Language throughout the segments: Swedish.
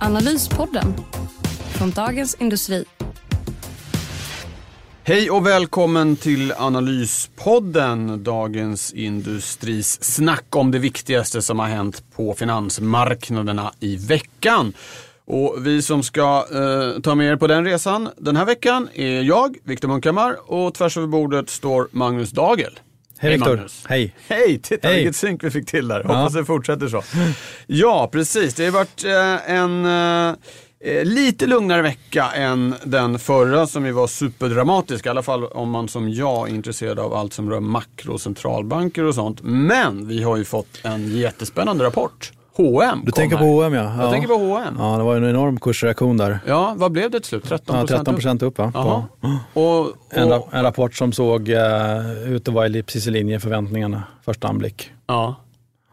Analyspodden från Dagens Industri. Hej och välkommen till Analyspodden, Dagens Industris snack om det viktigaste som har hänt på finansmarknaderna i veckan. Och vi som ska eh, ta med er på den resan den här veckan är jag, Viktor Munkhammar och tvärs över bordet står Magnus Dagel. Hej Viktor. Magnus. Hej. Hej, titta Hej. vilket synk vi fick till där. Hoppas det fortsätter så. Ja, precis. Det har varit eh, en eh, eh, lite lugnare vecka än den förra som ju var superdramatisk. I alla fall om man som jag är intresserad av allt som rör makro och centralbanker och sånt. Men vi har ju fått en jättespännande rapport. H&M Du tänker här. på H&M ja. Jag ja. tänker på H&M. Ja, det var en enorm kursreaktion där. Ja, vad blev det till slut? 13 Ja, procent 13 procent upp va? Jaha. På, Och, och, en, ra- en rapport som såg uh, ut att vara i- precis i linje förväntningarna första anblick. Ja.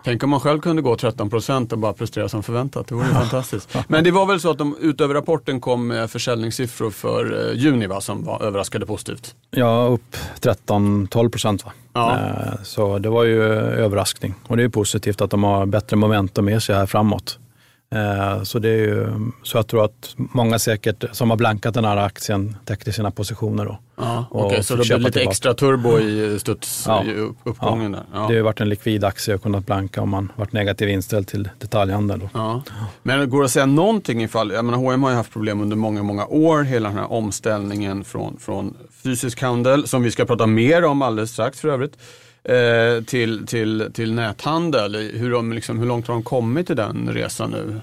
Tänk om man själv kunde gå 13 procent och bara prestera som förväntat. Det vore ju fantastiskt. Men det var väl så att de utöver rapporten kom försäljningssiffror för eh, juni va, som var överraskade positivt. Ja, upp 13-12 procent va? Ja. Eh, Så det var ju överraskning och det är positivt att de har bättre momentum med sig här framåt. Eh, Så, det är ju, så jag tror att många säkert som har blankat den här aktien täckte sina positioner då. Ja, Och Okej, så det blev lite tillbaka. extra turbo i studs, Ja. där. Ja. Det har ju varit en likvid aktie och kunnat blanka om man varit negativ inställd till detaljhandel. Då. Ja. Men går det att säga någonting ifall, jag menar H&M har ju haft problem under många, många år, hela den här omställningen från, från fysisk handel, som vi ska prata mer om alldeles strax för övrigt, eh, till, till, till näthandel. Hur, de, liksom, hur långt har de kommit i den resan nu?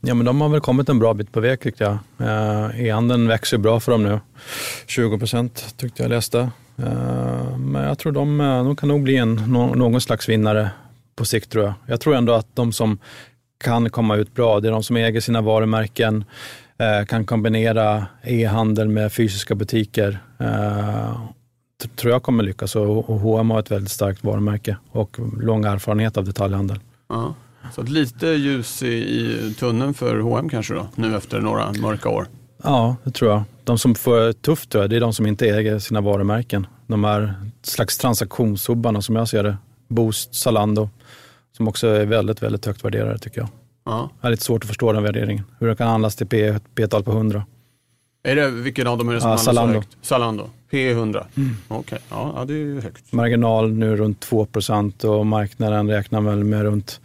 Ja, men de har väl kommit en bra bit på väg tyckte jag. Eh, e-handeln växer bra för dem nu. 20 procent tyckte jag läste. Eh, men jag tror de, eh, de kan nog bli en, någon slags vinnare på sikt tror jag. Jag tror ändå att de som kan komma ut bra, det är de som äger sina varumärken, kan kombinera e-handel med fysiska butiker. Tror jag kommer lyckas och och H&M har ett väldigt starkt varumärke och lång erfarenhet av detaljhandel. Ja. Så lite ljus i, i tunneln för H&M kanske då, nu efter några mörka år. Ja, det tror jag. De som får det tufft tror jag, det är de som inte äger sina varumärken. De här slags transaktionshubbarna som jag ser det. Boost, Zalando, som också är väldigt, väldigt högt värderade tycker jag. Ja. Jag har lite svårt att förstå den värderingen. Hur det kan handlas till P- P-tal på 100. Är det, vilken av dem är det som Ja, handlas så Zalando. Högt? Zalando. P100. Okej, ja, ja det är ju högt. Marginal nu runt 2 och marknaden räknar väl med runt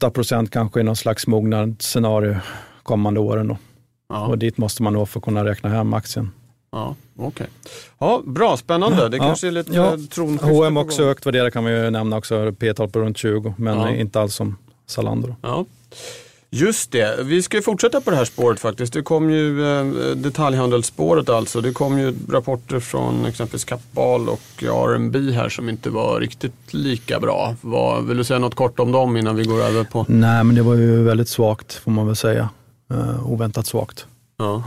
8% kanske i någon slags mognadsscenario kommande åren. Då. Ja. Och dit måste man nå för att kunna räkna hem aktien. Ja, okej. Ja, bra, spännande. Det Ja. kanske är lite Ja. tronskifte H&M också högt värderade kan vi ju nämna också. P-tal på runt 20, men Ja. inte alls som Zalando. Då. Ja. Just det, vi ska ju fortsätta på det här spåret faktiskt. Det kom ju eh, detaljhandelsspåret alltså. Det kom ju rapporter från exempelvis Kappahl och R&B här som inte var riktigt lika bra. Vad, vill du säga något kort om dem innan vi går över på? Nej, men det var ju väldigt svagt får man väl säga. Uh, oväntat svagt, Ja.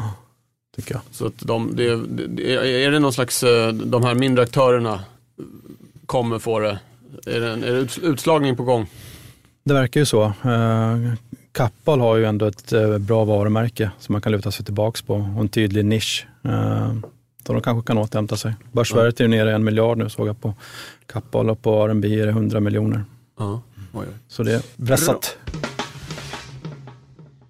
tycker jag. Så att de, det, det, är det någon slags, eh, de här mindre aktörerna kommer få det? Är det, en, är det ut- utslagning på gång? Det verkar ju så. Uh, Kappahl har ju ändå ett eh, bra varumärke som man kan luta sig tillbaka på och en tydlig nisch. Uh, så de kanske kan återhämta sig. Börsvärdet är ju nere en miljard nu såg jag på Kappahl och på R&B är det 100 miljoner. Ja. Oj, oj. Så det är pressat.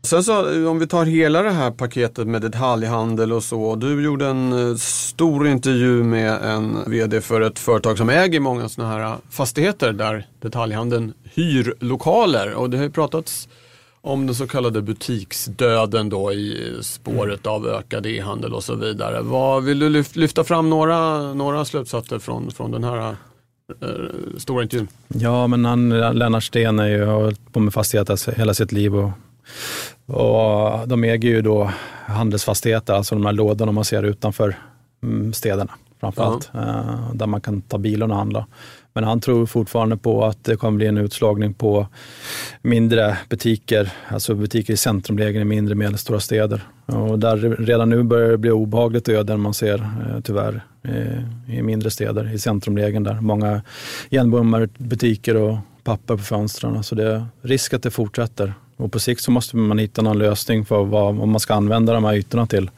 Sen så om vi tar hela det här paketet med detaljhandel och så. Du gjorde en eh, stor intervju med en vd för ett företag som äger många sådana här fastigheter där detaljhandeln hyr lokaler. Och det har ju pratats om den så kallade butiksdöden då i spåret av ökad e-handel och så vidare. Vad, vill du lyf- lyfta fram några, några slutsatser från, från den här eh, stora intervjun? Ja, men han, Lennart Sten är ju, har hållit på med fastigheter hela sitt liv och, och de äger ju då handelsfastigheter, alltså de här lådorna man ser utanför mm, städerna framförallt, eh, där man kan ta bilen och handla. Men han tror fortfarande på att det kommer bli en utslagning på mindre butiker, alltså butiker i centrumlägen i mindre och medelstora städer. Och där redan nu börjar det bli obehagligt öden man ser eh, tyvärr eh, i mindre städer, i centrumlägen där många igenbommade butiker och papper på fönstren. Så det är risk att det fortsätter. Och på sikt så måste man hitta någon lösning för vad, vad man ska använda de här ytorna till.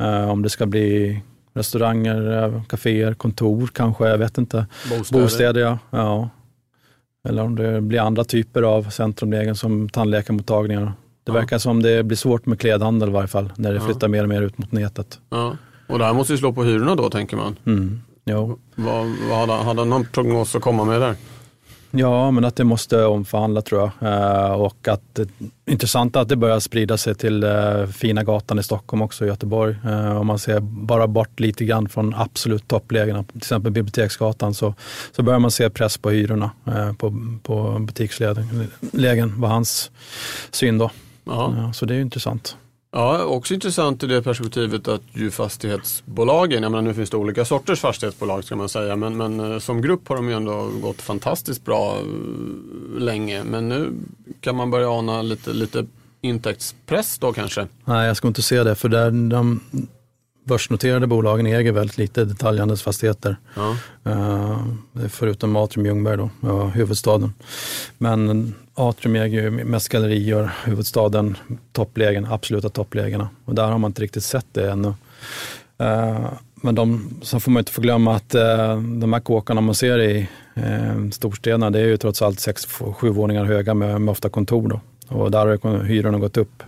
Eh, om det ska bli restauranger, eh, kaféer, kontor kanske, jag vet inte. Bostäder. Bostäder ja. ja. Eller om det blir andra typer av centrumlägen som tandläkarmottagningar. Det ja. verkar som det blir svårt med klädhandel i varje fall, när det ja. flyttar mer och mer ut mot nätet. Ja. Och det här måste ju slå på hyrorna då, tänker man. Mm. Jo. Vad, vad hade, hade någon prognos att komma med där? Ja, men att det måste omförhandla tror jag. Eh, och att intressant att det börjar sprida sig till eh, fina gatan i Stockholm också, i Göteborg. Eh, om man ser bara bort lite grann från absolut topplägena, till exempel Biblioteksgatan, så, så börjar man se press på hyrorna på, på butikslägen, var hans syn då. Ja. Så det är intressant. Ja, också intressant i det perspektivet att ju fastighetsbolagen, jag menar nu finns det olika sorters fastighetsbolag ska man säga, men, men eh, som grupp har de ju ändå gått fantastiskt bra eh, länge. Men nu kan man börja ana lite, lite intäktspress då kanske? Nej, jag ska inte se det, för där de börsnoterade bolagen äger väldigt lite detaljhandelsfastigheter. Ja. Uh, förutom Atrium Ljungberg då, huvudstaden. Men Atrium äger ju mest gallerier, huvudstaden, topplägen, absoluta topplägena. Och där har man inte riktigt sett det ännu. Uh, men de, sen får man inte förglömma att uh, de här kåkarna man ser i storstäderna, det är ju trots allt sex, sju våningar höga med, med ofta kontor. Då. Och där har hyrorna gått upp.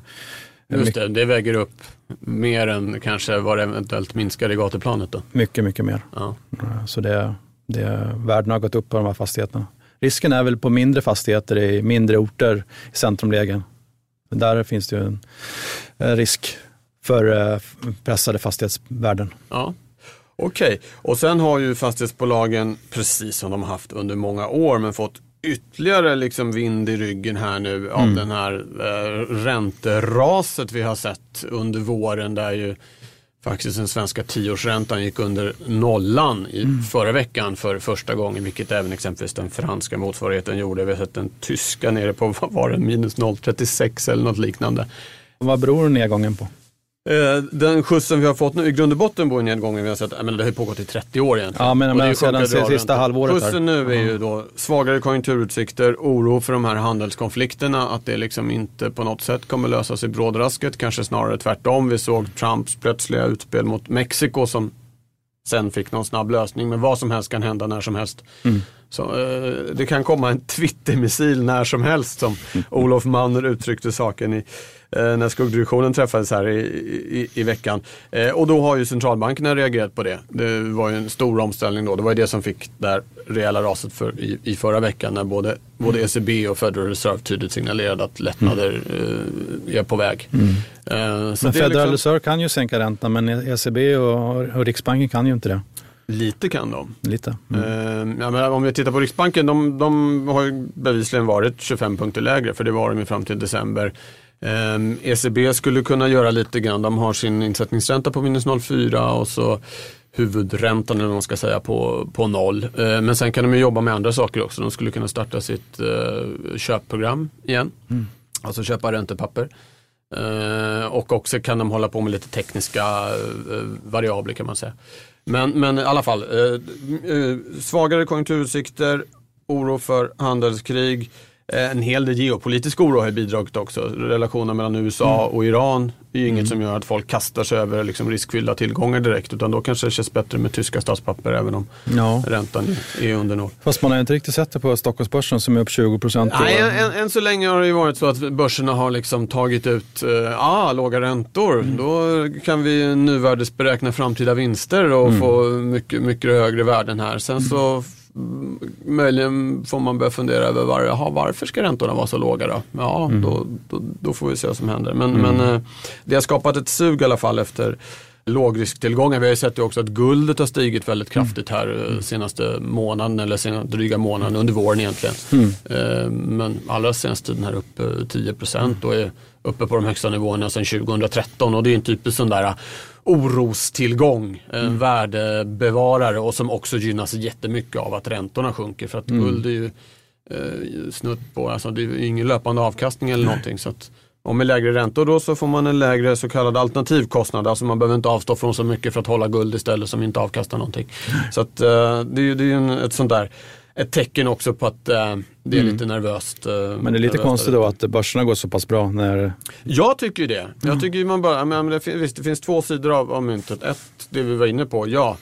Just det, det väger upp mer än kanske vad det eventuellt minskar i gatuplanet då? Mycket, mycket mer. Ja. Så det, det, värdena har gått upp på de här fastigheterna. Risken är väl på mindre fastigheter i mindre orter i centrumlägen. Där finns det ju en risk för eh, pressade fastighetsvärden. Ja. Okej, okay. och sen har ju fastighetsbolagen, precis som de haft under många år, men fått ytterligare liksom vind i ryggen här nu av mm. den här eh, ränteraset vi har sett under våren där ju faktiskt den svenska tioårsräntan gick under nollan i mm. förra veckan för första gången, vilket även exempelvis den franska motsvarigheten gjorde. Vi har sett den tyska nere på, vad var det, minus 0,36 eller något liknande. Vad beror nedgången på? Eh, den skjutsen vi har fått nu, i grund och botten på nedgången vi har sett, men det har pågått i 30 år egentligen. Ja, men, men sedan sista halvåret. Skjutsen nu är ju då svagare konjunkturutsikter, oro för de här handelskonflikterna, att det liksom inte på något sätt kommer lösas i brådrasket, kanske snarare tvärtom. Vi såg Trumps plötsliga utspel mot Mexiko som sen fick någon snabb lösning, men vad som helst kan hända när som helst. Mm. Så, eh, det kan komma en Twittermissil när som helst som Olof Manner uttryckte saken i eh, när skuggdirektionen träffades här i, i, i veckan. Eh, och då har ju centralbankerna reagerat på det. Det var ju en stor omställning då. Det var ju det som fick det här rejäla raset för, i, i förra veckan när både, både ECB och Federal Reserve tydligt signalerade att lättnader mm. är på väg. Mm. Eh, men Federal liksom... Reserve kan ju sänka räntan men ECB och, och Riksbanken kan ju inte det. Lite kan de. Lite. Mm. Uh, ja, men om vi tittar på Riksbanken, de, de har ju bevisligen varit 25 punkter lägre för det var de ju fram till december. Um, ehm, ECB skulle kunna göra lite grann, de har sin insättningsränta på minus 0,4 och så huvudräntan eller vad man ska säga på, på noll. Uh, men sen kan de ju jobba med andra saker också. De skulle kunna starta sitt uh, köpprogram igen. Mm. Alltså köpa räntepapper. Eh, och också kan de hålla på med lite tekniska eh, variabler kan man säga. Men, men i alla fall, eh, svagare konjunkturutsikter, oro för handelskrig, en hel del geopolitisk oro har bidragit också. Relationen mellan USA mm. och Iran är ju inget mm. som gör att folk kastar sig över liksom riskfyllda tillgångar direkt. Utan då kanske det känns bättre med tyska statspapper även om ja. räntan är under noll. Fast man har inte riktigt sett det på Stockholmsbörsen som är upp 20 procent. Nej, än, än, så länge har det ju varit så att börserna har liksom tagit ut uh, ah, låga räntor. Mm. Då kan vi nuvärdesberäkna framtida vinster och mm. få mycket, mycket högre värden här. Sen så möjligen får man börja fundera över var, aha, varför ska räntorna vara så låga då? Ja, mm. då, då, då, får vi se vad som händer. Men, mm. men eh, det har skapat ett sug i alla fall efter lågrisktillgångar. Vi har ju sett också att guldet har stigit väldigt kraftigt här eh, mm. senaste månaden eller senaste dryga månaden under våren egentligen. Mm. Eh, men allra senaste tiden här uppe 10 procent och är uppe på de högsta nivåerna sedan 2013 och det är en typisk sån där orostillgång, en mm. värdebevarare och som också gynnas jättemycket av att räntorna sjunker. För att mm. guld är ju eh, snutt på, alltså det är ingen löpande avkastning eller någonting. Så att, och med lägre räntor då så får man en lägre så kallad alternativkostnad. Alltså man behöver inte avstå från så mycket för att hålla guld istället som inte avkastar någonting. Så att, uh, det, är, ju en, ett sånt där ett tecken också på att uh, det är mm. lite nervöst. Uh, men det är lite konstigt då att börserna går så pass bra när... Jag tycker ju det. Mm. Jag tycker man bara, men det, visst, det finns två sidor av, av myntet. Ett, det vi var inne på, ja.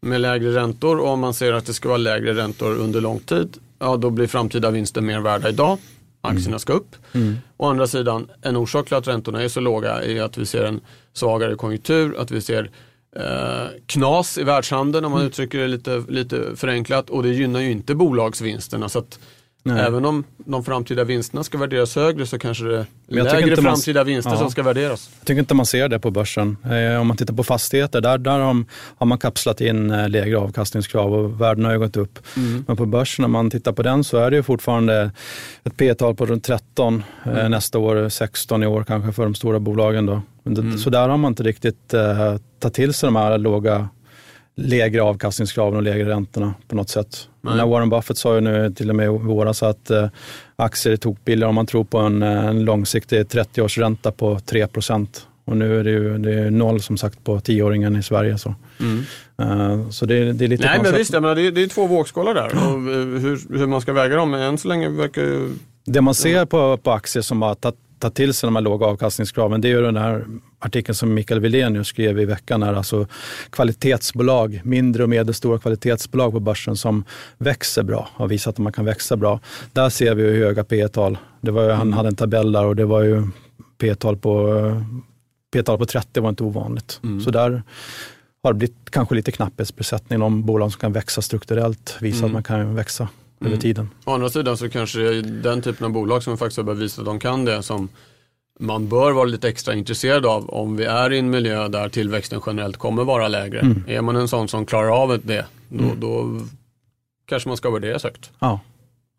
Med lägre räntor och om man ser att det ska vara lägre räntor under lång tid, ja då blir framtida vinster mer värda idag aktierna ska upp. Mm. Å andra sidan, en orsak till att räntorna är så låga är att vi ser en svagare konjunktur, att vi ser eh, knas i världshandeln om man mm. uttrycker det lite, lite förenklat och det gynnar ju inte bolagsvinsterna. Så att Nej. Även om de framtida vinsterna ska värderas högre så kanske det är lägre framtida man, vinster ja. som ska värderas. Jag tycker inte man ser det på börsen. Eh, om man tittar på fastigheter, där, där har, man kapslat in eh, lägre avkastningskrav och värdena har ju gått upp. Mm. Men på börsen, när man tittar på den så är det ju fortfarande ett P-tal på runt 13 eh, mm. nästa år, 16 i år kanske för de stora bolagen. Då. Mm. Så där har man inte riktigt eh, tagit till sig de här låga lägre avkastningskraven och lägre räntorna på något sätt. När Warren Buffett sa ju nu till och med i våras att eh, aktier är tokbilliga om man tror på en, eh, en långsiktig 30-års ränta på 3% och nu är det ju det är noll som sagt på tioåringen i Sverige. Så, mm. uh, så det, det, är lite Nej men visst, det, är, det är två vågskålar där. Och hur, hur man ska väga dem, än så länge verkar ju... Det man ser på, på aktier som har tagit ta till sig de här låga avkastningskraven, det är ju den här artikeln som Mikael Wilén skrev i veckan, här, alltså kvalitetsbolag, mindre och medelstora kvalitetsbolag på börsen som växer bra, har visat att man kan växa bra. Där ser vi ju höga P tal Det var ju, Han hade en tabell där och det var ju P tal på, P tal på 30 var inte ovanligt. Mm. Så där har det blivit kanske lite knapphetsbesättning om bolag som kan växa strukturellt, visa mm. att man kan växa över mm. tiden. Å andra sidan så kanske det är den typen av bolag som faktiskt har bevisat att de kan det som man bör vara lite extra intresserad av om vi är i en miljö där tillväxten generellt kommer vara lägre. Mm. Är man en sån som klarar av det, då, mm. då kanske man ska värderas högt. Ja,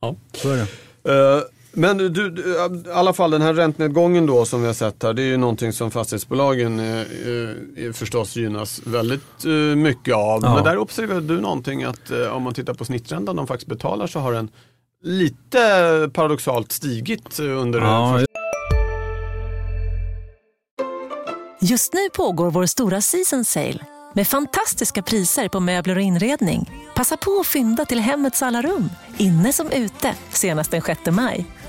ja. så är det. Uh, men du, du, i alla fall den här räntenedgången då som vi har sett här, det är ju någonting som fastighetsbolagen eh, eh, förstås gynnas väldigt eh, mycket av. Ja. Men där observerar du någonting att eh, om man tittar på snitträntan de faktiskt betalar så har den lite paradoxalt stigit under ja. Just nu pågår vår stora season sale med fantastiska priser på möbler och inredning. Passa på att fynda till hemmets alla rum, inne som ute, senast den 6 maj.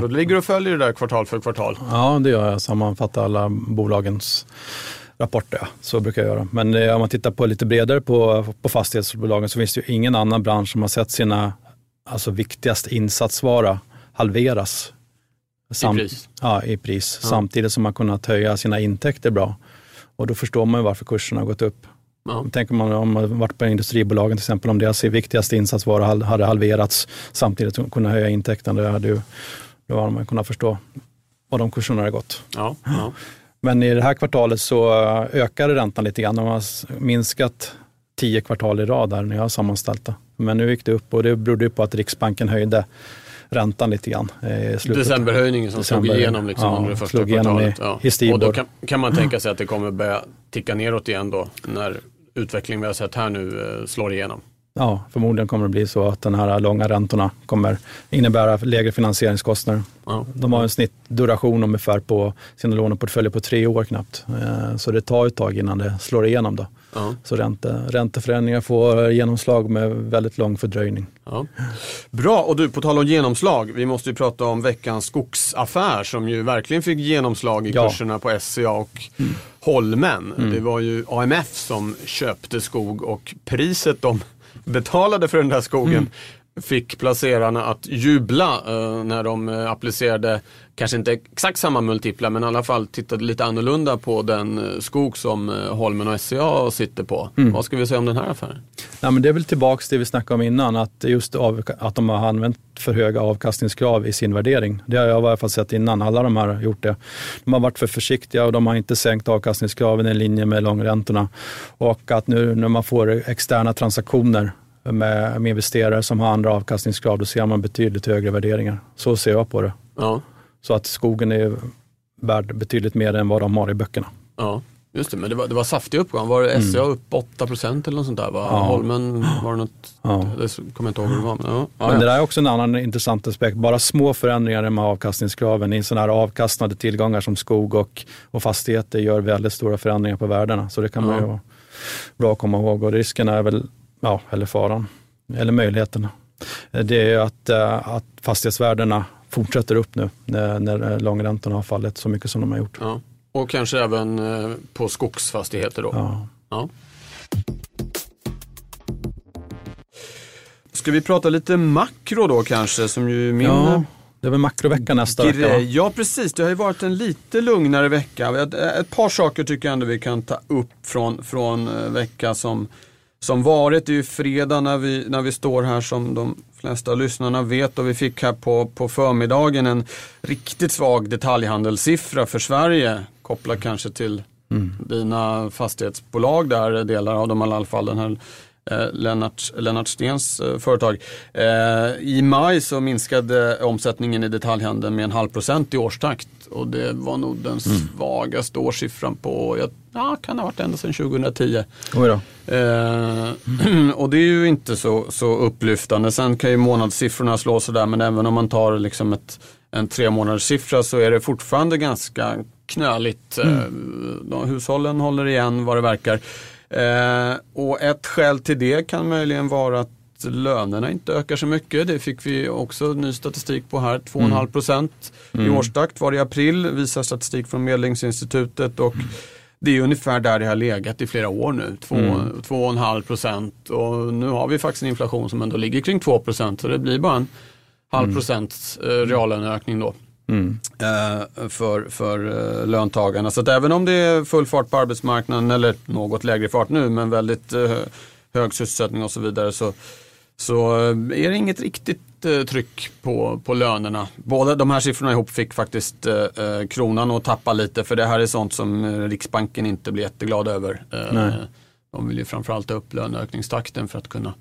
Du ligger och följer det där kvartal för kvartal? Ja, det gör jag. Sammanfattar alla bolagens rapporter. Så brukar jag göra. Men eh, om man tittar på lite bredare på, på fastighetsbolagen så finns det ju ingen annan bransch som har sett sina alltså viktigaste insatsvara halveras. Sam I pris? Ja, i pris. Ja. Samtidigt som man kunnat höja sina intäkter bra. Och då förstår man ju varför kurserna har gått upp. Ja. Tänker man om man varit på industribolagen till exempel, om deras viktigaste insatsvara hade halverats samtidigt som kunna höja intäkterna, då hade, då hade man kunnat förstå vad de kurserna hade gått. Ja, ja. Men i det här kvartalet så ökade räntan lite grann. De har minskat tio kvartal i rad där när jag har sammanställt det. Men nu gick det upp och det berodde på att Riksbanken höjde räntan lite grann. Decemberhöjningen som December, slog igenom liksom ja, under det första kvartalet. I, ja. Och då kan, kan, man tänka sig att det kommer börja ticka neråt igen då när utveckling vi har sett här nu eh, slår igenom. Ja, förmodligen kommer det bli så att de här långa räntorna kommer innebära lägre finansieringskostnader. Ja. De har en snittduration ungefär på sina låneportföljer på tre år knappt. Eh, så det tar ett tag innan det slår igenom. Då. Ja. Så ränte, ränteförändringar får genomslag med väldigt lång fördröjning. Ja. Bra, och du på tal om genomslag, vi måste ju prata om veckans skogsaffär som ju verkligen fick genomslag i ja. kurserna på SCA och mm. Holmen. Mm. Det var ju AMF som köpte skog och priset de betalade för den där skogen. Mm fick placerarna att jubla eh, när de eh, applicerade, kanske inte exakt samma multiplar men i alla fall tittade lite annorlunda på den eh, skog som eh, Holmen och SCA sitter på. Vad ska vi säga om den här affären? Ja, men det är väl tillbaks till det vi snackade om innan, att just av, att de har använt för höga avkastningskrav i sin värdering. Det har jag i alla fall sett innan, alla de här har gjort det. De har varit för försiktiga och de har inte sänkt avkastningskraven i linje med långräntorna. Och att nu när man får externa transaktioner med, med investerare som har andra avkastningskrav, då ser man betydligt högre värderingar. Så ser jag på det. Ja, Så att skogen är värd betydligt mer än vad de har i böckerna. ja. Just det, men det var, det var saftig uppgång. Var det SCA upp 8% eller något sånt där? Va? Ja. Holmen var det något, Ja. det kommer jag inte ihåg hur det var. Men, ja. Men ja. det där är också en annan intressant aspekt. Bara små förändringar med avkastningskraven i sådana här avkastande tillgångar som skog och, och fastigheter gör väldigt stora förändringar på värdena. Så det kan man ju vara bra att komma ihåg. Och risken är väl, ja, eller faran, eller möjligheterna. Det är ju att, eh, att fastighetsvärdena fortsätter upp nu när, när långräntorna har fallit så mycket som de har gjort. Ja. Och kanske även eh, på skogsfastigheter då. Ja. Ja. Ska vi prata lite makro då kanske som ju är min Ja, det är väl makrovecka nästa vecka. va? grej. Ja precis, det har ju varit en lite lugnare vecka. Ett, ett par saker tycker jag ändå vi kan ta upp från, från eh, vecka som, som varit. Det är ju fredag när vi, när vi står här som de flesta lyssnarna vet och vi fick här på, på förmiddagen en riktigt svag detaljhandelssiffra för Sverige. Kopplat kanske till dina fastighetsbolag där, delar av dem i alla fall. Den här Lennart, Lennart Stens eh, företag. Eh, I maj så minskade omsättningen i detaljhandeln med en halv procent i årstakt. Och det var nog den svagaste årssiffran på, ja, ja, kan ha varit ända sedan 2010. Oj då. Eh, och det är ju inte så, så upplyftande. Sen kan ju månadssiffrorna slå sådär men även om man tar liksom ett, en tre månaders siffra så är det fortfarande ganska knöligt. Eh, de, hushållen håller igen vad det verkar. Eh, och ett skäl till det kan möjligen vara att lönerna inte ökar så mycket. Det fick vi också ny statistik på här. 2,5 procent i årstakt var det i april, visar statistik från Medlingsinstitutet. Och det är ungefär där det har legat i flera år nu, 2,5 procent. Och nu har vi faktiskt en inflation som ändå ligger kring 2 procent. Så det blir bara en halv procent eh, reallöneökning då. Eh, för, för eh, löntagarna. Så att även om det är full fart på arbetsmarknaden, eller något lägre fart nu, men väldigt eh, hög sysselsättning och så vidare, så, så är det inget riktigt tryck på, på lönerna. Båda de här siffrorna ihop fick faktiskt eh, kronan att tappa lite, för det här är sånt som Riksbanken inte blir jätteglad över. Nej. de vill ju framförallt ha upp löneökningstakten för att kunna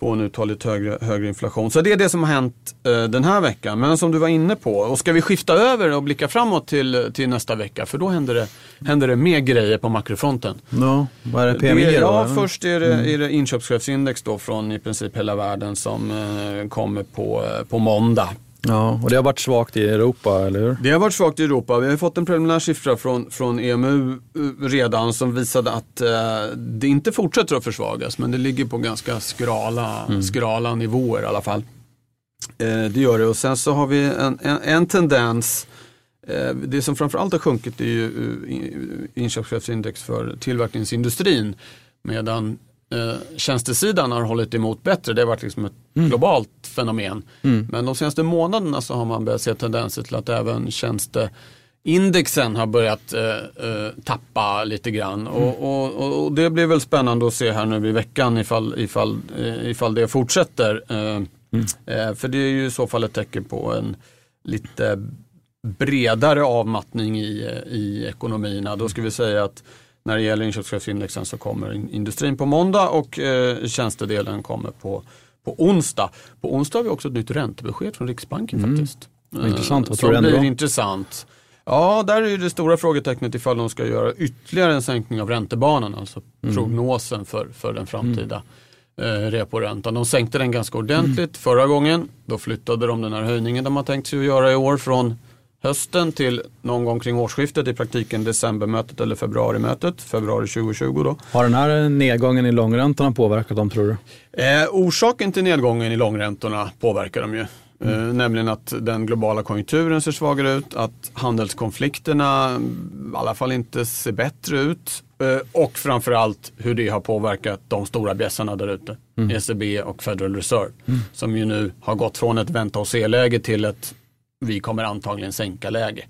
få en uthålligt högre, högre inflation. Så det är det som har hänt eh, den här veckan. Men som du var inne på, och ska vi skifta över och blicka framåt till, till nästa vecka? För då händer det, händer det mer grejer på makrofronten. Ja, vad är det PMI det, då? ja, eller? först är det, är det inköpschefsindex då från i princip hela världen som eh, kommer på, eh, på måndag. Ja, och det har varit svagt i Europa, eller hur? Det har varit svagt i Europa. Vi har fått en preliminär siffra från, från EMU eh, redan som visade att eh, det inte fortsätter att försvagas men det ligger på ganska skrala, skrala nivåer i alla fall. Eh, det gör det och sen så har vi en, en, en tendens eh, det som framförallt har sjunkit är ju eh, in- inköpschefsindex för tillverkningsindustrin medan eh, tjänstesidan har hållit emot bättre. Det har varit liksom ett globalt fenomen. Men de senaste månaderna så har man börjat se tendenser till att även tjänsteindexen har börjat eh, eh, tappa lite grann. Och, och, och, och det blir väl spännande att se här nu i veckan ifall, ifall, eh, ifall det fortsätter. Eh, för det är ju i så fall ett tecken på en lite bredare avmattning i, i ekonomierna. Då ska vi säga att när det gäller inköpschefsindexen så kommer in- industrin på måndag och eh, tjänstedelen kommer på, på onsdag. På onsdag har vi också ett nytt räntebesked från Riksbanken faktiskt. Vad intressant. Vad Som tror du blir intressant. Ja, där är det stora frågetecknet ifall de ska göra ytterligare en sänkning av räntebanan, alltså Mm. prognosen för, för den framtida eh, reporäntan. De sänkte den ganska ordentligt Mm. förra gången. Då flyttade de den här höjningen de har tänkt sig att göra i år från hösten till någon gång kring årsskiftet, i praktiken decembermötet eller februarimötet, februari 2020 då. Har den här nedgången i långräntorna påverkat dem tror du? Eh, orsaken till nedgången i långräntorna påverkar dem ju. Eh, nämligen att den globala konjunkturen ser svagare ut, att handelskonflikterna mm, i alla fall inte ser bättre ut Eh, och framförallt hur det har påverkat de stora bjässarna där ute. ECB och Federal Reserve. Som ju nu har gått från ett vänta och se-läge till ett vi kommer antagligen sänka läge.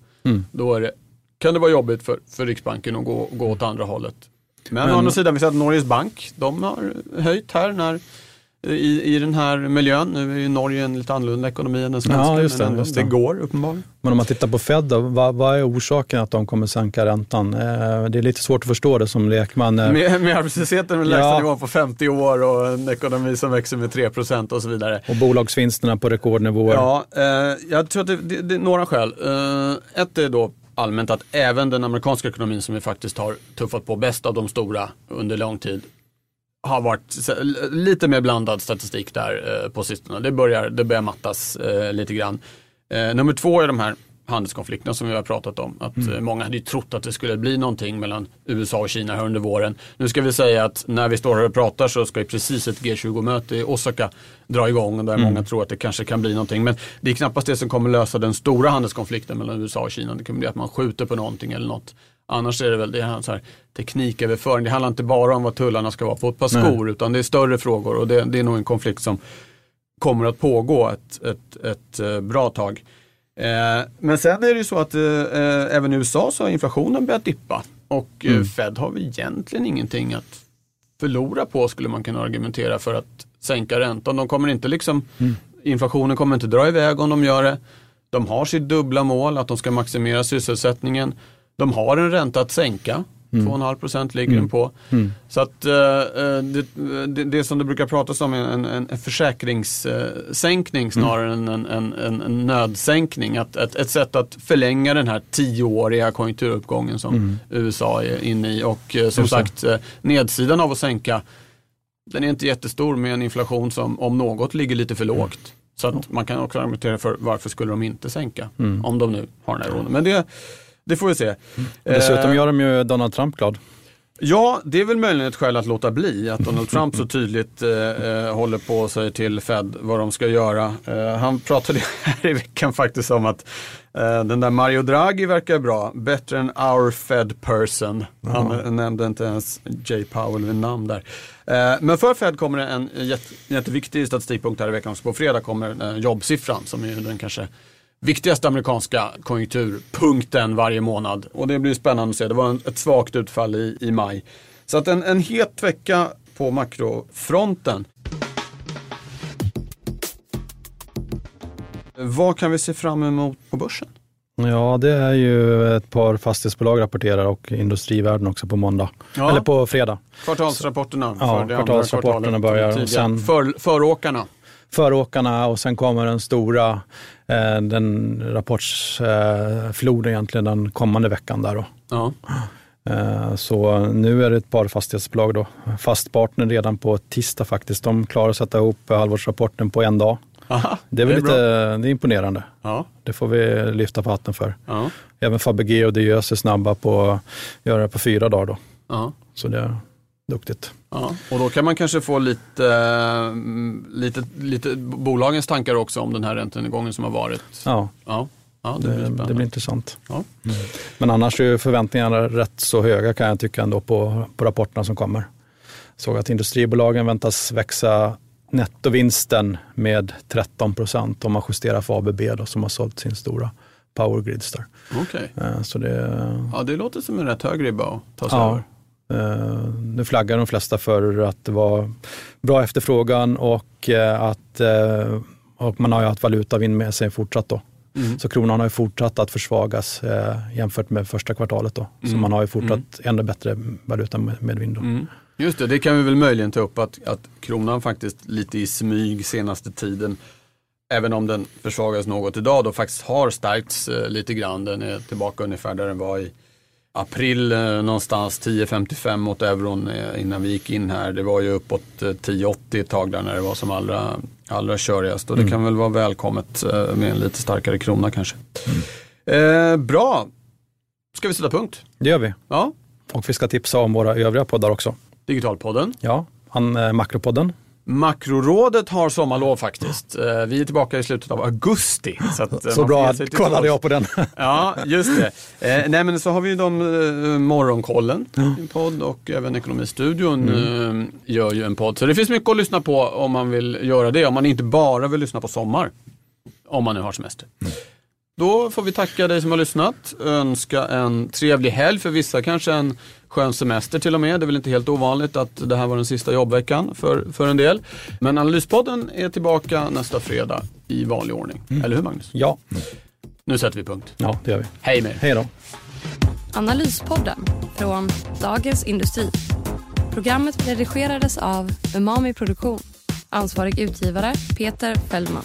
Då är det, kan det vara jobbigt för, för Riksbanken att gå, gå åt andra hållet. Men, å andra sidan, vi ser att Norges bank, de har höjt här när i, i den här miljön. Nu är ju Norge en lite annorlunda ekonomi än den svenska. Ja, just det, men ändå, just det går uppenbarligen. Men om man tittar på Fed då, vad, vad är orsaken att de kommer sänka räntan? Eh, det är lite svårt att förstå det som lekman. Eh, Med, med arbetslösheten med lägsta Ja. nivån på 50 år och en ekonomi som växer med 3% och så vidare. Och bolagsvinsterna på rekordnivåer. Ja, eh, jag tror att det, det, det är några skäl. Ett är då allmänt att även den amerikanska ekonomin som vi faktiskt har tuffat på bäst av de stora under lång tid har varit lite mer blandad statistik där eh, på sistone. Det börjar, det börjar mattas eh, lite grann. Eh, nummer två är de här handelskonflikterna som vi har pratat om. Att eh, många hade ju trott att det skulle bli någonting mellan USA och Kina här under våren. Nu ska vi säga att när vi står här och pratar så ska ju precis ett G20-möte i Osaka dra igång där många tror att det kanske kan bli någonting. Men det är knappast det som kommer lösa den stora handelskonflikten mellan USA och Kina. Det kommer bli att man skjuter på någonting eller något. Annars är det väl det här, så här, tekniköverföring. Det handlar inte bara om vad tullarna ska vara på ett par skor utan det är större frågor och det, det är nog en konflikt som kommer att pågå ett, ett, ett eh, bra tag. Eh, men sen är det ju så att eh, eh, även i USA så har inflationen börjat dippa och eh, Fed har väl egentligen ingenting att förlora på skulle man kunna argumentera för att sänka räntan. De kommer inte liksom, inflationen kommer inte dra iväg om de gör det. De har sitt dubbla mål att de ska maximera sysselsättningen. De har en ränta att sänka. 2,5 procent ligger den på. Så att eh, eh, det, det, det som det brukar pratas om är en, en, en försäkringssänkning snarare än en, en, en, nödsänkning. Att, ett, ett sätt att förlänga den här tioåriga konjunkturuppgången som USA är inne i. Och eh, som Just sagt, eh, nedsidan av att sänka den är inte jättestor med en inflation som om något ligger lite för lågt. Så att man kan också argumentera för varför skulle de inte sänka om de nu har den här oron. Men det, det får vi se. Och Dessutom Eh, gör de ju Donald Trump glad. Ja, det är väl möjligen ett skäl att låta bli att Donald Trump så tydligt eh, eh, håller på och säger till Fed vad de ska göra. Eh, han pratade här i veckan faktiskt om att eh, den där Mario Draghi verkar bra, bättre än our Fed person. Han nämnde inte ens Jay Powell vid namn där. Eh, men för Fed kommer det en jätte, jätteviktig statistikpunkt här i veckan. Så på fredag kommer jobbsiffran som är den kanske viktigaste amerikanska konjunkturpunkten varje månad. Och det blir spännande att se. Det var en, ett svagt utfall i, i maj. Så att en, en het vecka på makrofronten. Vad kan vi se fram emot på börsen? Ja, det är ju ett par fastighetsbolag rapporterar och industrivärden också på måndag. Ja. Eller på fredag. Kvartalsrapporterna. Ja, för det andra kvartalsrapporterna börjar och sen- För, föråkarna. Föråkarna och sen kommer den stora eh, den rapportsfloden egentligen den kommande veckan där då. Ja. Eh, Så nu är det ett par fastighetsbolag då. Fastpartner redan på tisdag faktiskt. De klarar att sätta ihop halvårsrapporten på en dag. Aha, Det är väl bra. lite det är imponerande. Ja, Det får vi lyfta på hatten för. ja, Även Fabege och Diös är snabba på att göra det på fyra dagar då. ja. Så det är duktigt. Ja, och då kan man kanske få lite, eh, lite, lite bolagens tankar också om den här räntenedgången som har varit. Ja, Ja, ja det, blir det blir intressant. Ja. Men annars är förväntningarna rätt så höga kan jag tycka ändå på, på rapporterna som kommer. Såg att industribolagen väntas växa nettovinsten med 13 procent om man justerar för ABB då, som har sålt sin stora powergrids där. Okej, Eh, Så det, ja det låter som en rätt hög ribba att ta sig Ja. över. Eh, Nu flaggar de flesta för att det var bra efterfrågan och eh, att eh, och man har ju haft valutavind med sig fortsatt då. Mm. Så kronan har ju fortsatt att försvagas jämfört med första kvartalet då. Så Mm. man har ju fortsatt ännu bättre valuta med, med vind då. Mm. Just det, det kan vi väl möjligen ta upp att, att kronan faktiskt lite i smyg senaste tiden, även om den försvagas något idag, då faktiskt har stärkts lite grann. Den är tillbaka ungefär där den var i april eh, någonstans 10,55 mot euron eh, innan vi gick in här. Det var ju uppåt eh, 10,80 ett tag där när det var som allra, allra körigast. Och det kan väl vara välkommet eh, med en lite starkare krona kanske. Eh, bra, ska vi sätta punkt? Det gör vi. Ja, Och vi ska tipsa om våra övriga poddar också. Digitalpodden. Ja, han, eh, Makropodden Makrorådet har sommarlov faktiskt. Eh, Vi är tillbaka i slutet av augusti. Så, eh, Så bra, kollade jag på den. Ja, just det. Eh, nej men så har vi ju de eh, Morgonkollen, en podd och även Ekonomistudion Mm. gör ju en podd. Så det finns mycket att lyssna på om man vill göra det. Om man inte bara vill lyssna på sommar. Om man nu har semester. Mm. Då får vi tacka dig som har lyssnat. Önska en trevlig helg. För vissa kanske en skön semester till och med. Det är väl inte helt ovanligt att det här var den sista jobbveckan för, för en del. Men Analyspodden är tillbaka nästa fredag i vanlig ordning. Eller hur Magnus? Ja, Nu sätter vi punkt. ja det gör vi. Hej med er. Hej då. Analyspodden från Dagens Industri. Programmet redigerades av Umami Produktion. Ansvarig utgivare Peter Fellman.